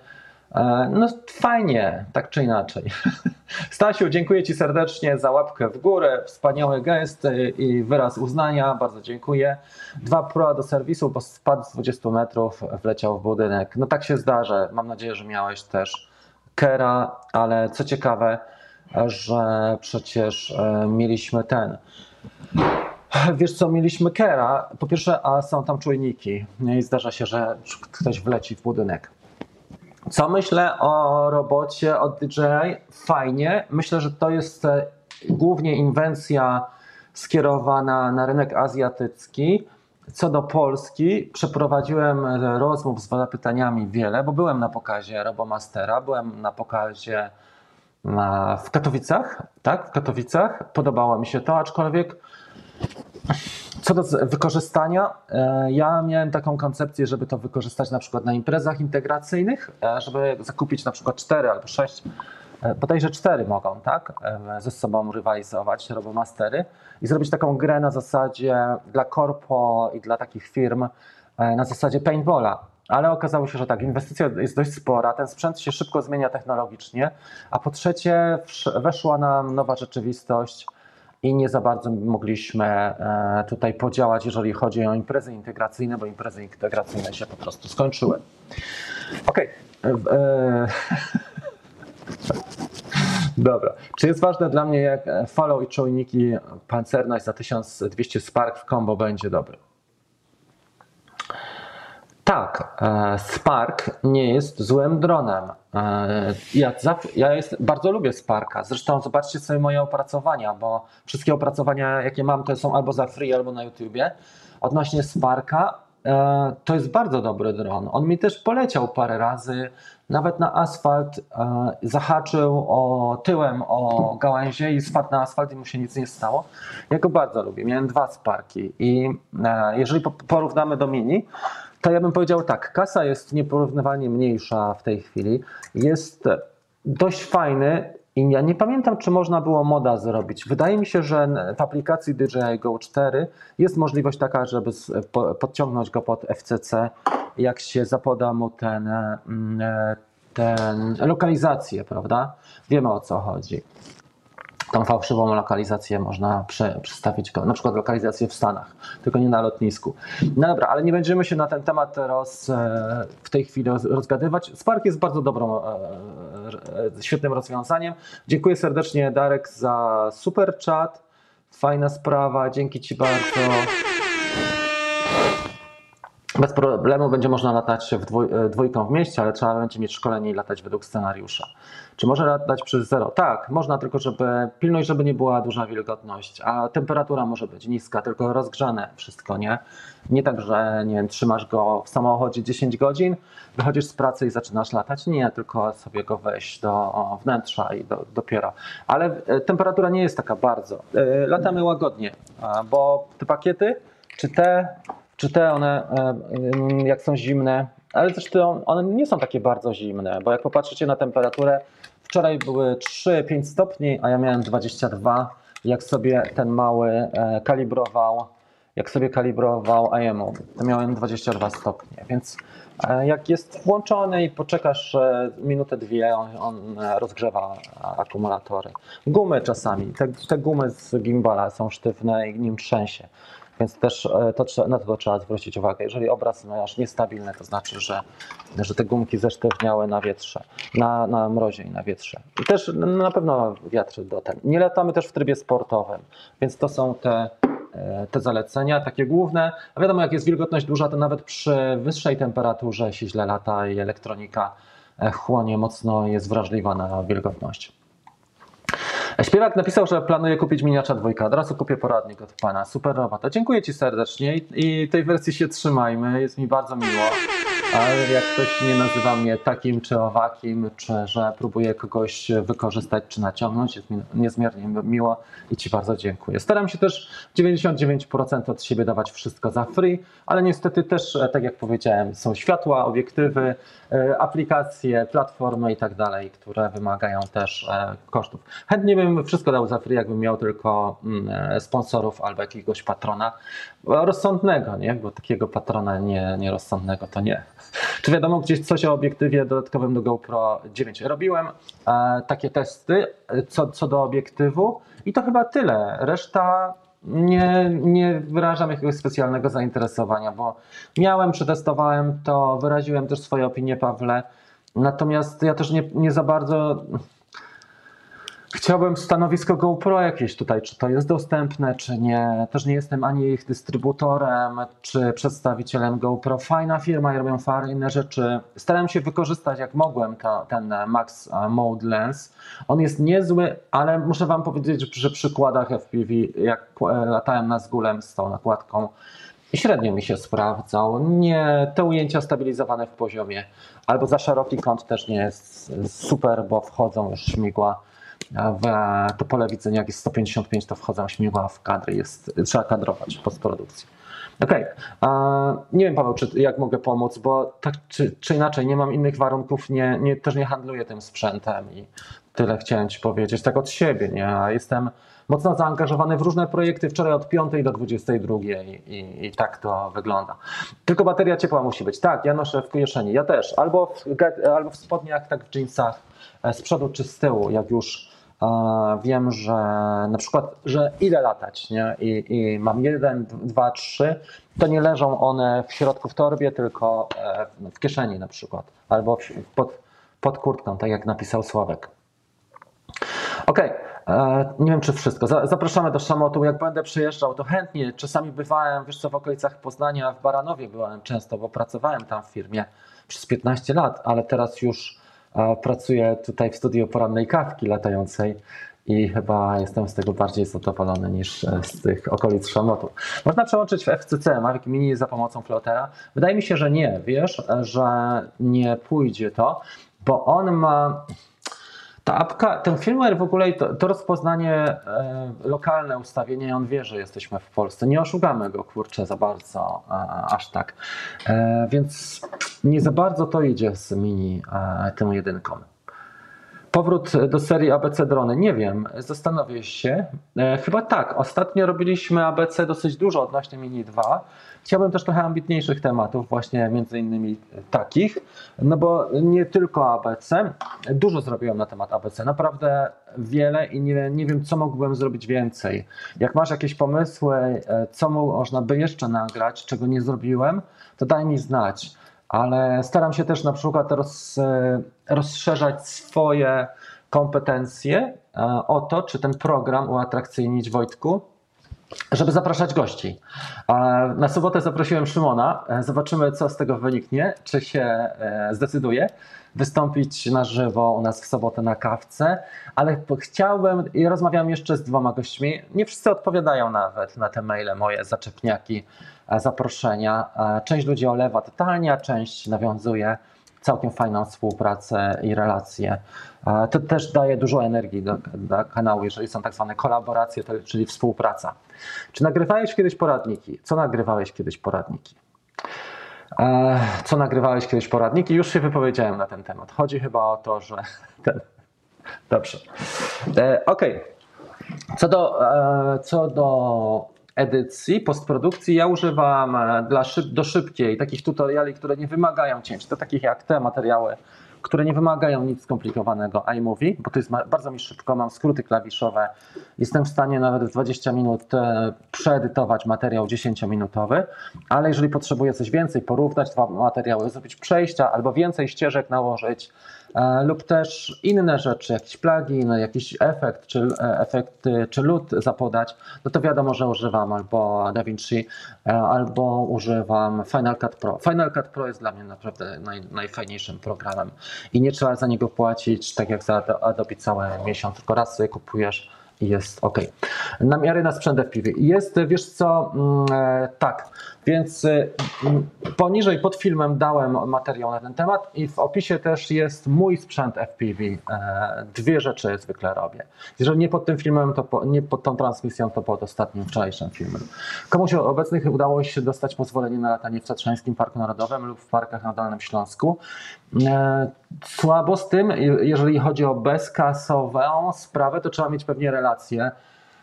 E, No fajnie, tak czy inaczej. [LAUGHS] Stasiu, dziękuję Ci serdecznie za łapkę w górę, wspaniały gest i wyraz uznania, bardzo dziękuję. Dwa pro do serwisu, bo spadł z 20 metrów, wleciał w budynek. No tak się zdarza, mam nadzieję, że miałeś też Kera, ale co ciekawe, że przecież e, mieliśmy ten. Wiesz co, mieliśmy Kera. Po pierwsze, a są tam czujniki. I zdarza się, że ktoś wleci w budynek. Co myślę o robocie od DJI? Fajnie. Myślę, że to jest e, głównie inwencja skierowana na rynek azjatycki. Co do Polski, przeprowadziłem e, rozmów z zapytaniami wiele, bo byłem na pokazie Robomastera, byłem na pokazie na, w Katowicach, tak, w Katowicach. Podobało mi się to, aczkolwiek co do wykorzystania, e, ja miałem taką koncepcję, żeby to wykorzystać na przykład na imprezach integracyjnych, e, żeby zakupić na przykład cztery albo sześć, e, bodajże cztery mogą, tak, ze sobą rywalizować, robomastery i zrobić taką grę na zasadzie dla korpo i dla takich firm na zasadzie paintballa. Ale okazało się, że tak, inwestycja jest dość spora, ten sprzęt się szybko zmienia technologicznie, a po trzecie weszła nam nowa rzeczywistość, i nie za bardzo mogliśmy e, tutaj podziałać, jeżeli chodzi o imprezy integracyjne, bo imprezy integracyjne się po prostu skończyły. Okej. E, e, [LAUGHS] Dobra. Czy jest ważne dla mnie, jak follow i czujniki pancerność za 1200 Spark w combo będzie dobry? Tak, Spark nie jest złym dronem. E, Ja, ja jest, bardzo lubię Sparka. Zresztą zobaczcie sobie moje opracowania, bo wszystkie opracowania, jakie mam, to są albo za free, albo na YouTubie. Odnośnie Sparka, to jest bardzo dobry dron. On mi też poleciał parę razy, nawet na asfalt. e, Zahaczył o, tyłem o gałęzie i spadł na asfalt i mu się nic nie stało. Ja go bardzo lubię. Miałem dwa Sparki i e, jeżeli po- porównamy do Mini, to ja bym powiedział tak, kasa jest nieporównywalnie mniejsza w tej chwili. Jest dość fajny i ja nie pamiętam, czy można było moda zrobić. Wydaje mi się, że w aplikacji DJI Go 4 jest możliwość taka, żeby podciągnąć go pod FCC, jak się zapoda mu ten, mm, e, ten lokalizację, prawda? Wiemy o co chodzi tą fałszywą lokalizację można prze, przestawić, na przykład lokalizację w Stanach, tylko nie na lotnisku. No dobra, ale nie będziemy się na ten temat roz, e, w tej chwili roz, rozgadywać. Spark jest bardzo dobrą, e, e, świetnym rozwiązaniem. Dziękuję serdecznie Darek za super chat. Fajna sprawa, dzięki Ci bardzo. Bez problemu będzie można latać w dwój, e, dwójką w mieście, ale trzeba będzie mieć szkolenie i latać według scenariusza. Czy może latać przez zero? Tak, można, tylko żeby pilność, żeby nie była duża wilgotność, a temperatura może być niska, tylko rozgrzane wszystko, nie? Nie tak, że nie wiem, trzymasz go w samochodzie 10 godzin, wychodzisz z pracy i zaczynasz latać. Nie, tylko sobie go wejść do wnętrza i do, dopiero. Ale e, temperatura nie jest taka bardzo. E, Latamy łagodnie, bo te pakiety, czy te czy te one, e, mm, jak są zimne, ale zresztą one nie są takie bardzo zimne, bo jak popatrzycie na temperaturę, wczoraj były 3-5 stopni, a ja miałem 22. Jak sobie ten mały e, kalibrował, jak sobie kalibrował IMU, to miałem 22 stopnie, więc e, jak jest włączony i poczekasz minutę, dwie, on, on rozgrzewa akumulatory. Gumy czasami, te, te gumy z gimbala są sztywne i nim trzęsie. Więc też e, to, na to trzeba zwrócić uwagę. Jeżeli obraz masz niestabilny, to znaczy, że, że te gumki zesztywniały na wietrze, na, na mrozie i na wietrze. I też na pewno wiatr do ten. Nie latamy też w trybie sportowym, więc to są te, e, te zalecenia, takie główne. A wiadomo, jak jest wilgotność duża, to nawet przy wyższej temperaturze się źle lata i elektronika e, chłonie mocno, jest wrażliwa na wilgotność. Śpiewak napisał, że planuje kupić miniacza dwójka. Od razu kupię poradnik od pana. Super robota. Dziękuję ci serdecznie i, tej wersji się trzymajmy. Jest mi bardzo miło. Ale jak ktoś nie nazywa mnie takim czy owakim, czy że próbuje kogoś wykorzystać czy naciągnąć, jest mi niezmiernie miło i Ci bardzo dziękuję. Staram się też 99% od siebie dawać wszystko za free, ale niestety też, e, tak jak powiedziałem, są światła, obiektywy, e, aplikacje, platformy i tak dalej, które wymagają też e, kosztów. Chętnie bym wszystko dał za free, jakbym miał tylko mm, sponsorów albo jakiegoś patrona rozsądnego, nie? bo takiego patrona nie, nierozsądnego to nie. Czy wiadomo gdzieś coś o obiektywie dodatkowym do GoPro 9? Robiłem e, takie testy co, co do obiektywu i to chyba tyle. Reszta nie, nie wyrażam jakiegoś specjalnego zainteresowania, bo miałem, przetestowałem to, wyraziłem też swoje opinie, Pawle. Natomiast ja też nie, nie za bardzo Chciałbym stanowisko GoPro jakieś tutaj, czy to jest dostępne, czy nie. Też nie jestem ani ich dystrybutorem, czy przedstawicielem GoPro. Fajna firma robią fajne rzeczy. Starałem się wykorzystać jak mogłem ten Max Mode Lens. On jest niezły, ale muszę Wam powiedzieć, że przy przykładach FPV, jak latałem na zgulem z tą nakładką, średnio mi się sprawdzał. Nie, te ujęcia stabilizowane w poziomie, albo za szeroki kąt też nie jest super, bo wchodzą już śmigła w to pole widzenia, jak jest 155, to wchodzą śmigła w kadry, jest, trzeba kadrować postprodukcji. Okej, okay. nie wiem Paweł, czy, jak mogę pomóc, bo tak czy, czy inaczej, nie mam innych warunków, nie, nie, też nie handluję tym sprzętem i tyle chciałem Ci powiedzieć, tak od siebie, nie? Jestem mocno zaangażowany w różne projekty, wczoraj od 5 do 22 i, i, i tak to wygląda. Tylko bateria ciepła musi być. Tak, ja noszę w kieszeni, ja też, albo w, albo w spodniach, tak w jeansach, e, z przodu czy z tyłu, jak już wiem, że na przykład, że idę latać nie? I, i mam jeden, dwa, trzy, to nie leżą one w środku w torbie, tylko e, w kieszeni na przykład, albo pod, pod kurtką, tak jak napisał Sławek. Okej, okay. E, nie wiem czy wszystko. Zapraszamy do Szamotu. Jak będę przyjeżdżał, to chętnie. Czasami bywałem, wiesz co, w okolicach Poznania, w Baranowie byłem często, bo pracowałem tam w firmie przez 15 lat, ale teraz już Pracuję tutaj w studiu porannej kawki latającej i chyba jestem z tego bardziej zadowolony niż e, z tych okolic Szamotu. Można przełączyć w FCC Mavic Mini za pomocą floatera? Wydaje mi się, że nie, wiesz, że nie pójdzie to, bo on ma ta apka, ten firmware w ogóle to, to rozpoznanie e, lokalne ustawienie, on wie, że jesteśmy w Polsce. Nie oszukamy go, kurczę, za bardzo, e, aż tak. E, więc nie za bardzo to idzie z mini e, tym jedynką. Powrót do serii ABC drony, nie wiem, zastanowię się. E, chyba tak, ostatnio robiliśmy ABC dosyć dużo odnośnie Mini 2. Chciałbym też trochę ambitniejszych tematów, właśnie między innymi takich, no bo nie tylko ABC, dużo zrobiłem na temat ABC, naprawdę wiele i nie, nie wiem, co mógłbym zrobić więcej. Jak masz jakieś pomysły, e, co można by jeszcze nagrać, czego nie zrobiłem, to daj mi znać ale staram się też na przykład roz, e, rozszerzać swoje kompetencje e, o to, czy ten program uatrakcyjnić Wojtku, żeby zapraszać gości. Na sobotę zaprosiłem Szymona. E, zobaczymy, co z tego wyniknie, czy się zdecyduje wystąpić na żywo u nas w sobotę na kawce, ale chciałbym i rozmawiam jeszcze z dwoma gośćmi. Nie wszyscy odpowiadają nawet na te maile moje zaczepniaki zaproszenia. Część ludzi olewa totalnie, a część nawiązuje całkiem fajną współpracę i relacje. To też daje dużo energii do, do kanału, jeżeli są tak zwane kolaboracje, czyli współpraca. Czy nagrywałeś kiedyś poradniki? Co nagrywałeś kiedyś poradniki? Co nagrywałeś kiedyś poradniki? Już się wypowiedziałem na ten temat. Chodzi chyba o to, że. [LAUGHS] Ten... Dobrze. E, OK. Co do, e, co do edycji, postprodukcji ja używam e, dla szyb, do szybkiej takich tutoriali, które nie wymagają cięć. To takich jak te materiały, które nie wymagają nic skomplikowanego iMovie, bo to jest bardzo mi szybko, mam skróty klawiszowe. Jestem w stanie nawet w 20 minut e, przeedytować materiał 10-minutowy, ale jeżeli potrzebuję coś więcej, porównać dwa materiały, zrobić przejścia albo więcej ścieżek nałożyć, E, lub też inne rzeczy, jakiś plugin, jakiś efekt, czy e, efekty, czy LUT zapodać, no to wiadomo, że używam albo DaVinci, albo używam Final Cut Pro. Final Cut Pro jest dla mnie naprawdę naj, najfajniejszym programem i nie trzeba za niego płacić, tak jak za Adobe cały miesiąc, tylko raz sobie kupujesz i jest ok. Namiary na sprzęt FPV. Jest, wiesz co, mm, tak, Więc y, poniżej pod filmem dałem materiał na ten temat i w opisie też jest mój sprzęt FPV. E, Dwie rzeczy zwykle robię. Jeżeli nie pod tym filmem, to po, nie pod tą transmisją, to pod ostatnim wczorajszym filmem. Komuś obecnych udało się dostać pozwolenie na latanie w Tatrzańskim Parku Narodowym lub w parkach na Dolnym Śląsku. E, Słabo z tym, je- jeżeli chodzi o bezkasową sprawę, to trzeba mieć pewnie relacje.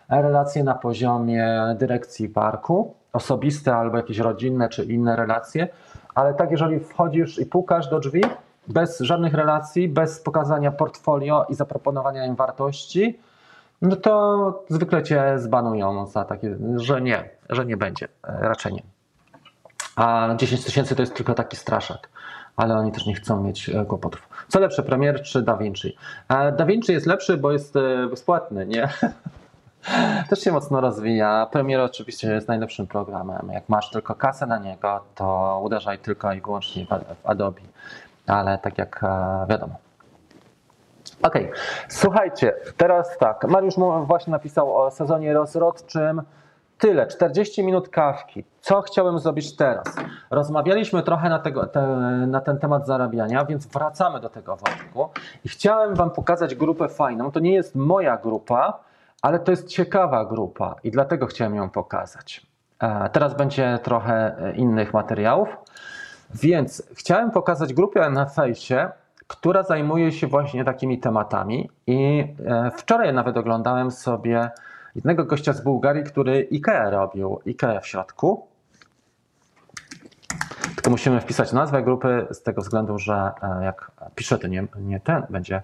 Relacje na poziomie dyrekcji parku, osobiste albo jakieś rodzinne czy inne relacje, ale tak jeżeli wchodzisz i pukasz do drzwi, bez żadnych relacji, bez pokazania portfolio i zaproponowania im wartości, no to zwykle cię zbanują za takie, że nie, że nie będzie, e, raczej nie. A 10 tysięcy to jest tylko taki straszak, ale oni też nie chcą mieć e, kłopotów. Co lepsze, Premiere czy DaVinci? E, DaVinci jest lepszy, bo jest bezpłatny, nie? [LAUGHS] [GASPS] Też się mocno rozwija. Premiere oczywiście jest najlepszym programem. Jak masz tylko kasę na niego, to uderzaj tylko i wyłącznie w Adobe. Ale tak jak e, wiadomo. Okej, słuchajcie, teraz tak. Mariusz właśnie napisał o sezonie rozrodczym. Tyle, 40 minut kawki. Co chciałem zrobić teraz? Rozmawialiśmy trochę na, tego, te, na ten temat zarabiania, więc wracamy do tego wątku. I chciałem Wam pokazać grupę fajną. To nie jest moja grupa, ale to jest ciekawa grupa i dlatego chciałem ją pokazać. E, Teraz będzie trochę e, innych materiałów, więc chciałem pokazać grupę na fejsie, która zajmuje się właśnie takimi tematami i e, wczoraj nawet oglądałem sobie jednego gościa z Bułgarii, który IKEA robił, IKEA w środku. Tylko musimy wpisać nazwę grupy z tego względu, że jak piszę, to nie, nie ten będzie.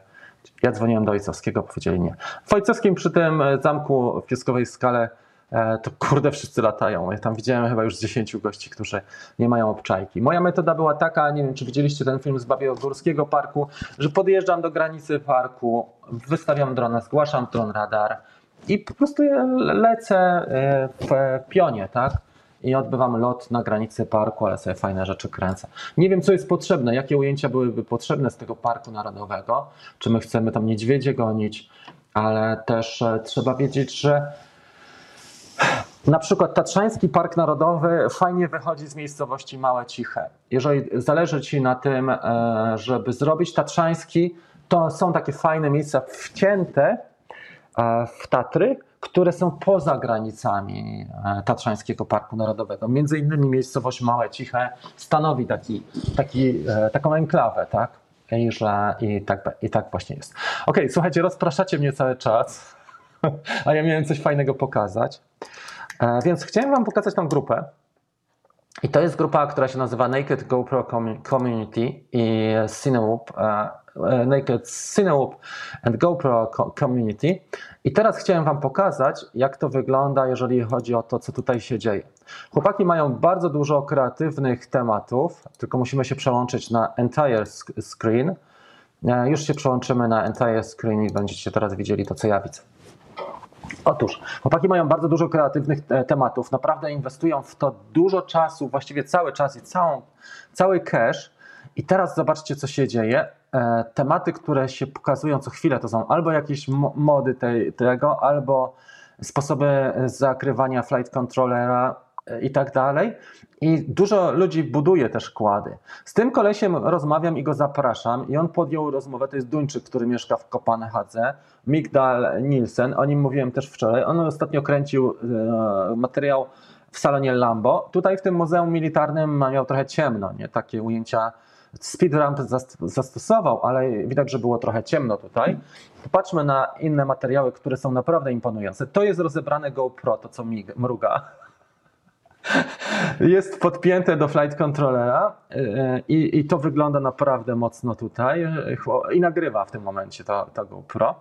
Ja dzwoniłem do Ojcowskiego, powiedzieli nie. W Ojcowskim przy tym e, zamku w Pieskowej Skale e, to kurde wszyscy latają. Ja tam widziałem chyba już z 10 gości, którzy nie mają obczajki. Moja metoda była taka, nie wiem czy widzieliście ten film z Babiogórskiego Parku, że podjeżdżam do granicy parku, wystawiam drona, zgłaszam dron radar i po prostu lecę e, w pionie, tak? I odbywam lot na granicy parku, ale sobie fajne rzeczy kręcę. Nie wiem, co jest potrzebne, jakie ujęcia byłyby potrzebne z tego parku narodowego, czy my chcemy tam niedźwiedzie gonić, ale też e, trzeba wiedzieć, że na przykład Tatrzański Park Narodowy fajnie wychodzi z miejscowości Małe Ciche. Jeżeli zależy Ci na tym, e, żeby zrobić Tatrzański, to są takie fajne miejsca wcięte e, w Tatry, które są poza granicami e, Tatrzańskiego Parku Narodowego. Między innymi miejscowość Małe Ciche stanowi taki, taki, e, taką enklawę, tak? I, że, i, tak, i tak właśnie jest. Okej, słuchajcie, rozpraszacie mnie cały czas, [LAUGHS] a ja miałem coś fajnego pokazać. E, Więc chciałem Wam pokazać tą grupę. I to jest grupa, która się nazywa Naked GoPro Commu- Community i Cinewoop, e, e, Naked Cinewoop and GoPro Co- Community. I teraz chciałem Wam pokazać, jak to wygląda, jeżeli chodzi o to, co tutaj się dzieje. Chłopaki mają bardzo dużo kreatywnych tematów, tylko musimy się przełączyć na Entire Screen. E, Już się przełączymy na Entire Screen i będziecie teraz widzieli to, co ja widzę. Otóż, chłopaki mają bardzo dużo kreatywnych e, tematów, naprawdę inwestują w to dużo czasu, właściwie cały czas i całą, cały cash. I teraz zobaczcie, co się dzieje. E, Tematy, które się pokazują co chwilę, to są albo jakieś mo- mody tej, tego, albo sposoby zakrywania flight controllera e, i tak dalej. I dużo ludzi buduje też kłady. Z tym kolesiem rozmawiam i go zapraszam i on podjął rozmowę, to jest Duńczyk, który mieszka w Kopenhadze, Migdal Nielsen, o nim mówiłem też wczoraj. On ostatnio kręcił e, materiał w salonie Lambo. Tutaj w tym Muzeum Militarnym miał trochę ciemno, nie? Takie ujęcia Speedramp zast- zastosował, ale widać, że było trochę ciemno tutaj. Popatrzmy na inne materiały, które są naprawdę imponujące. To jest rozebrane GoPro, to co mruga. Jest podpięte do flight controllera yy, i, i to wygląda naprawdę mocno tutaj i nagrywa w tym momencie to, to GoPro.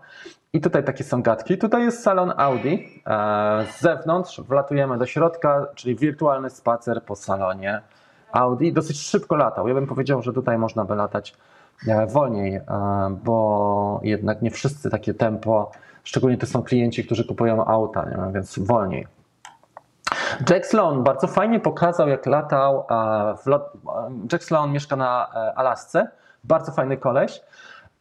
I tutaj takie są gadki. Tutaj jest salon Audi. E, Z zewnątrz wlatujemy do środka, czyli wirtualny spacer po salonie Audi. Dosyć szybko latał. Ja bym powiedział, że tutaj można by latać e, wolniej, e, bo jednak nie wszyscy takie tempo, szczególnie to są klienci, którzy kupują auta, więc wolniej. Jack Sloan bardzo fajnie pokazał, jak latał. W lot... Jack Sloan mieszka na e, Alasce. Bardzo fajny koleś.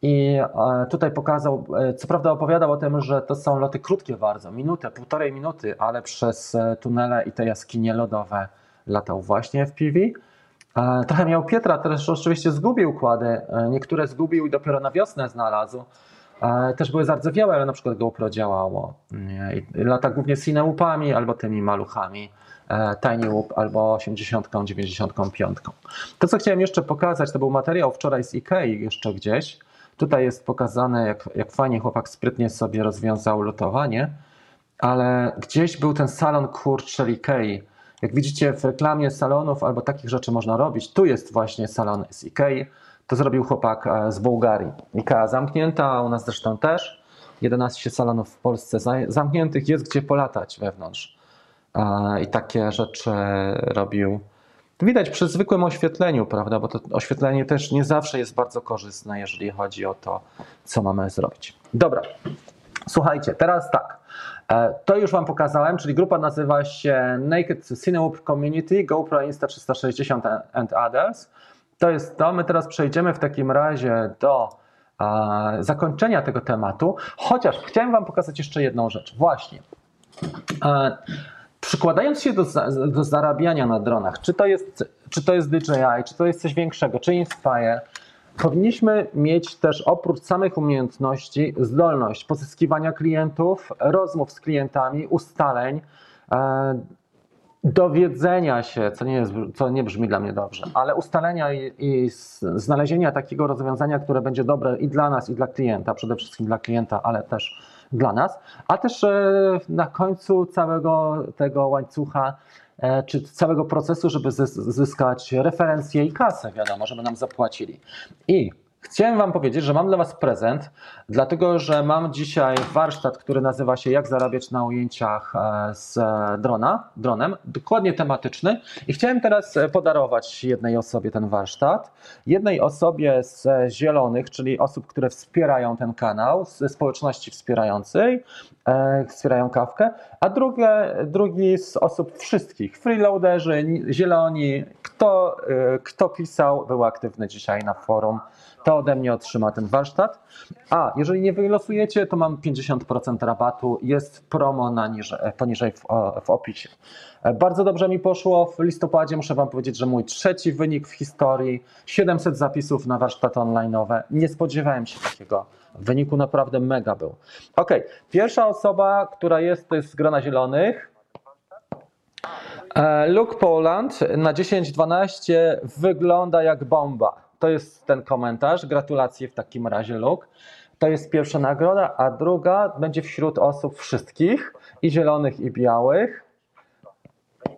I e, tutaj pokazał, e, co prawda opowiadał o tym, że to są loty krótkie bardzo, minutę, półtorej minuty, ale przez tunele i te jaskinie lodowe latał właśnie w PV. Trochę miał Pietra, też oczywiście zgubił kłady. E, Niektóre zgubił i dopiero na wiosnę znalazł. E, Też były zardzewiałe, ale na przykład GoPro działało. I Lata głównie z cinełupami albo tymi maluchami. e, Tiny Whoop albo 80, 95. To, co chciałem jeszcze pokazać, to był materiał wczoraj z Ikei jeszcze gdzieś. Tutaj jest pokazane, jak, jak fajnie chłopak sprytnie sobie rozwiązał lotowanie, ale gdzieś był ten salon kurczę Ikei. Jak widzicie w reklamie salonów albo takich rzeczy można robić, tu jest właśnie salon z Ikei. To zrobił chłopak e, z Bułgarii. Ikea zamknięta, u nas zresztą też. 11 salonów w Polsce za- zamkniętych, jest gdzie polatać wewnątrz. E, I takie rzeczy robił. Widać przy zwykłym oświetleniu, prawda? Bo to oświetlenie też nie zawsze jest bardzo korzystne, jeżeli chodzi o to, co mamy zrobić. Dobra, słuchajcie, teraz tak. E, To już Wam pokazałem, czyli grupa nazywa się Naked Cinewoop Community, GoPro Insta360 and Others. To jest to. My teraz przejdziemy w takim razie do e, zakończenia tego tematu, chociaż chciałem Wam pokazać jeszcze jedną rzecz. Właśnie. E, Przykładając się do, do zarabiania na dronach, czy to, jest, czy to jest DJI, czy to jest coś większego, czy Inspire, powinniśmy mieć też oprócz samych umiejętności zdolność pozyskiwania klientów, rozmów z klientami, ustaleń, e, dowiedzenia się, co nie, jest, co nie brzmi dla mnie dobrze, ale ustalenia i, i znalezienia takiego rozwiązania, które będzie dobre i dla nas, i dla klienta, przede wszystkim dla klienta, ale też dla nas, a też e, na końcu całego tego łańcucha, e, czy całego procesu, żeby zys- zyskać referencje i kasę, wiadomo, żeby nam zapłacili. I Chciałem Wam powiedzieć, że mam dla Was prezent, dlatego że mam dzisiaj warsztat, który nazywa się Jak zarabiać na ujęciach e, z e, drona, dronem, dokładnie tematyczny. I chciałem teraz e, podarować jednej osobie ten warsztat. Jednej osobie z zielonych, czyli osób, które wspierają ten kanał, ze społeczności wspierającej, wspierają kawkę, a drugie, drugi z osób wszystkich, freeloaderzy, ni- zieloni, kto, kto pisał, był aktywny dzisiaj na forum to ode mnie otrzyma ten warsztat. A jeżeli nie wylosujecie, to mam 50% rabatu. Jest promo na niżej, poniżej w, w opisie. Bardzo dobrze mi poszło w listopadzie. Muszę Wam powiedzieć, że mój trzeci wynik w historii 700 zapisów na warsztaty online'owe. Nie spodziewałem się takiego wyniku, naprawdę mega był. Ok, pierwsza osoba, która jest, to jest z grona zielonych. E, Luke Poland na 10-12 wygląda jak bomba. To jest ten komentarz. Gratulacje w takim razie, Luke. To jest pierwsza nagroda, a druga będzie wśród osób wszystkich, i zielonych, i białych.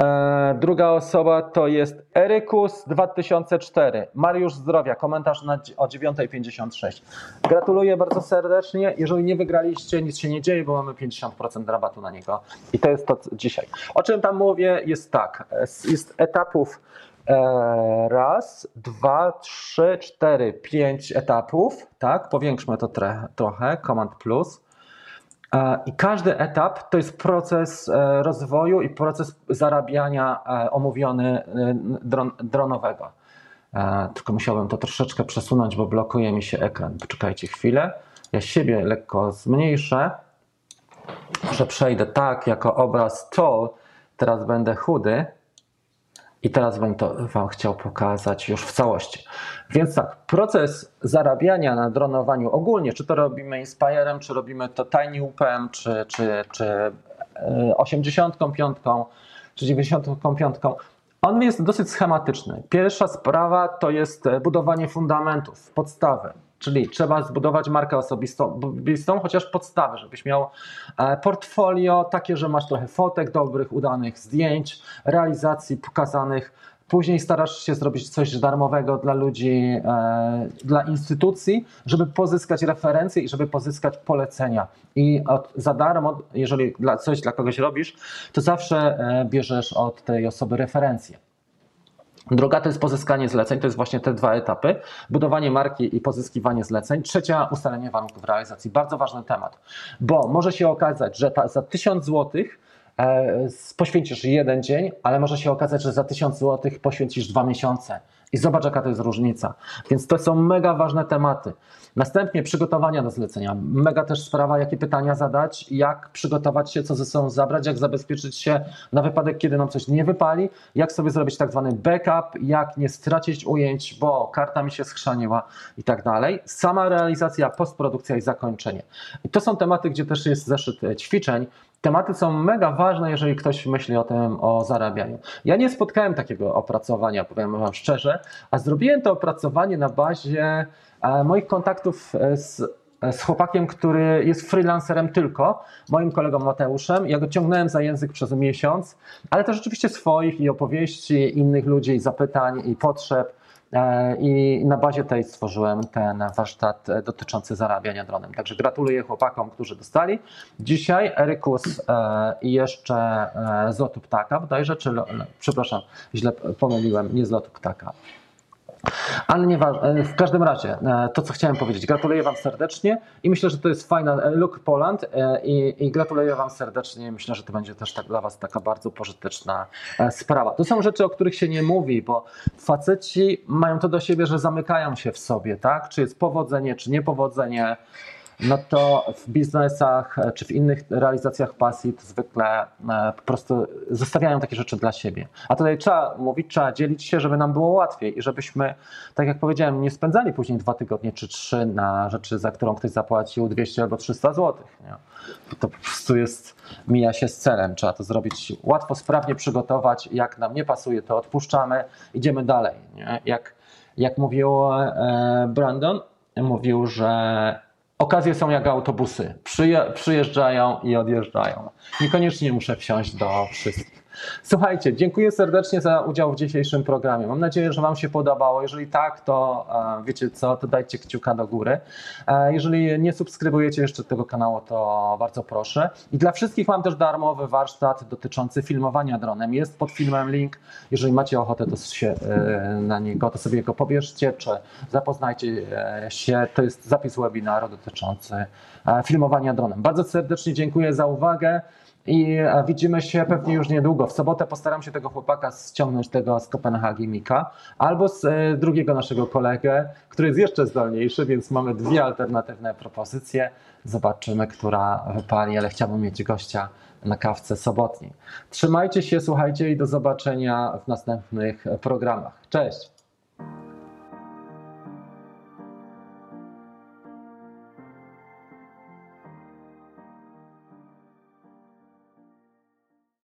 E, druga osoba to jest Erykus 2004. Mariusz Zdrowia, komentarz na, o 9.56. Gratuluję bardzo serdecznie. Jeżeli nie wygraliście, nic się nie dzieje, bo mamy 50% rabatu na niego. I to jest to dzisiaj. O czym tam mówię jest tak. e, Jest etapów raz, dwa, trzy, cztery, pięć etapów. Tak, powiększmy to trochę. Command plus. E, I każdy etap to jest proces e, rozwoju i proces zarabiania e, omówiony e, dron, dronowego. E, Tylko musiałbym to troszeczkę przesunąć, bo blokuje mi się ekran. Poczekajcie chwilę. Ja siebie lekko zmniejszę. Może przejdę tak, jako obraz tall. Teraz będę chudy. I teraz bym to Wam chciał pokazać już w całości. Więc tak, proces zarabiania na dronowaniu ogólnie, czy to robimy Inspirem, czy robimy to Tiny Upem, czy, czy, czy e, 85, czy 95, on jest dosyć schematyczny. Pierwsza sprawa to jest e, budowanie fundamentów, podstawy. Czyli trzeba zbudować markę osobistą, osobistą, chociaż podstawę, żebyś miał e, portfolio takie, że masz trochę fotek dobrych, udanych zdjęć, realizacji pokazanych. Później starasz się zrobić coś darmowego dla ludzi, e, dla instytucji, żeby pozyskać referencje i żeby pozyskać polecenia. I od, za darmo, jeżeli dla, coś dla kogoś robisz, to zawsze e, bierzesz od tej osoby referencje. Druga to jest pozyskanie zleceń, to jest właśnie te dwa etapy. Budowanie marki i pozyskiwanie zleceń. Trzecia ustalenie warunków realizacji. Bardzo ważny temat, bo może się okazać, że ta, za 1000 zł e, poświęcisz jeden dzień, ale może się okazać, że za 1000 zł poświęcisz dwa miesiące I zobacz, jaka to jest różnica. Więc to są mega ważne tematy. Następnie przygotowania do zlecenia. Mega też sprawa, jakie pytania zadać, jak przygotować się, co ze sobą zabrać, jak zabezpieczyć się na wypadek, kiedy nam coś nie wypali, jak sobie zrobić tak zwany backup, jak nie stracić ujęć, bo karta mi się schrzaniła i tak dalej. Sama realizacja, postprodukcja i zakończenie. I to są tematy, gdzie też jest zeszyt e, ćwiczeń. Tematy są mega ważne, jeżeli ktoś myśli o tym, o zarabianiu. Ja nie spotkałem takiego opracowania, powiem Wam szczerze, a zrobiłem to opracowanie na bazie e, moich kontaktów e, z, e, z chłopakiem, który jest freelancerem tylko, moim kolegą Mateuszem. Ja go ciągnąłem za język przez miesiąc, ale też rzeczywiście swoich i opowieści innych ludzi, i zapytań, i potrzeb. E, I na bazie tej stworzyłem ten warsztat e, dotyczący zarabiania dronem. Także gratuluję chłopakom, którzy dostali. Dzisiaj Erykus e, i jeszcze z lotu ptaka, bodajże, czy, przepraszam, źle pomyliłem, nie z lotu ptaka. Ale nieważne, w każdym razie, e, to co chciałem powiedzieć, gratuluję Wam serdecznie i myślę, że to jest fajna e, look Poland e, i, i gratuluję Wam serdecznie. Myślę, że to będzie też tak dla Was taka bardzo pożyteczna sprawa. To są rzeczy, o których się nie mówi, bo faceci mają to do siebie, że zamykają się w sobie, tak? Czy jest powodzenie, czy niepowodzenie. No to w biznesach e, czy w innych realizacjach pasji to zwykle e, po prostu zostawiają takie rzeczy dla siebie. A tutaj trzeba mówić, trzeba dzielić się, żeby nam było łatwiej i żebyśmy, tak jak powiedziałem, nie spędzali później dwa tygodnie czy trzy na rzeczy, za którą ktoś zapłacił 200 albo 300 zł. Nie? To po prostu jest, mija się z celem. Trzeba to zrobić łatwo, sprawnie przygotować. Jak nam nie pasuje, to odpuszczamy, idziemy dalej. Nie? Jak, jak mówił e, Brandon, mówił, że Okazje są jak autobusy. Przyje, przyjeżdżają i odjeżdżają. Niekoniecznie muszę wsiąść do wszystkich. Słuchajcie, dziękuję serdecznie za udział w dzisiejszym programie. Mam nadzieję, że Wam się podobało. Jeżeli tak, to e, wiecie co, to dajcie kciuka do góry. E, jeżeli nie subskrybujecie jeszcze tego kanału, to bardzo proszę. I dla wszystkich mam też darmowy warsztat dotyczący filmowania dronem. Jest pod filmem link. Jeżeli macie ochotę to się, e, na niego, to sobie go pobierzcie, czy zapoznajcie się. To jest zapis webinaru dotyczący filmowania dronem. Bardzo serdecznie dziękuję za uwagę. I widzimy się pewnie już niedługo. W sobotę postaram się tego chłopaka ściągnąć, tego z Kopenhagi Mika, albo z e, drugiego naszego kolegę, który jest jeszcze zdolniejszy, więc mamy dwie alternatywne propozycje. Zobaczymy, która wypali, ale chciałbym mieć gościa na kawce sobotniej. Trzymajcie się, słuchajcie i do zobaczenia w następnych programach. Cześć!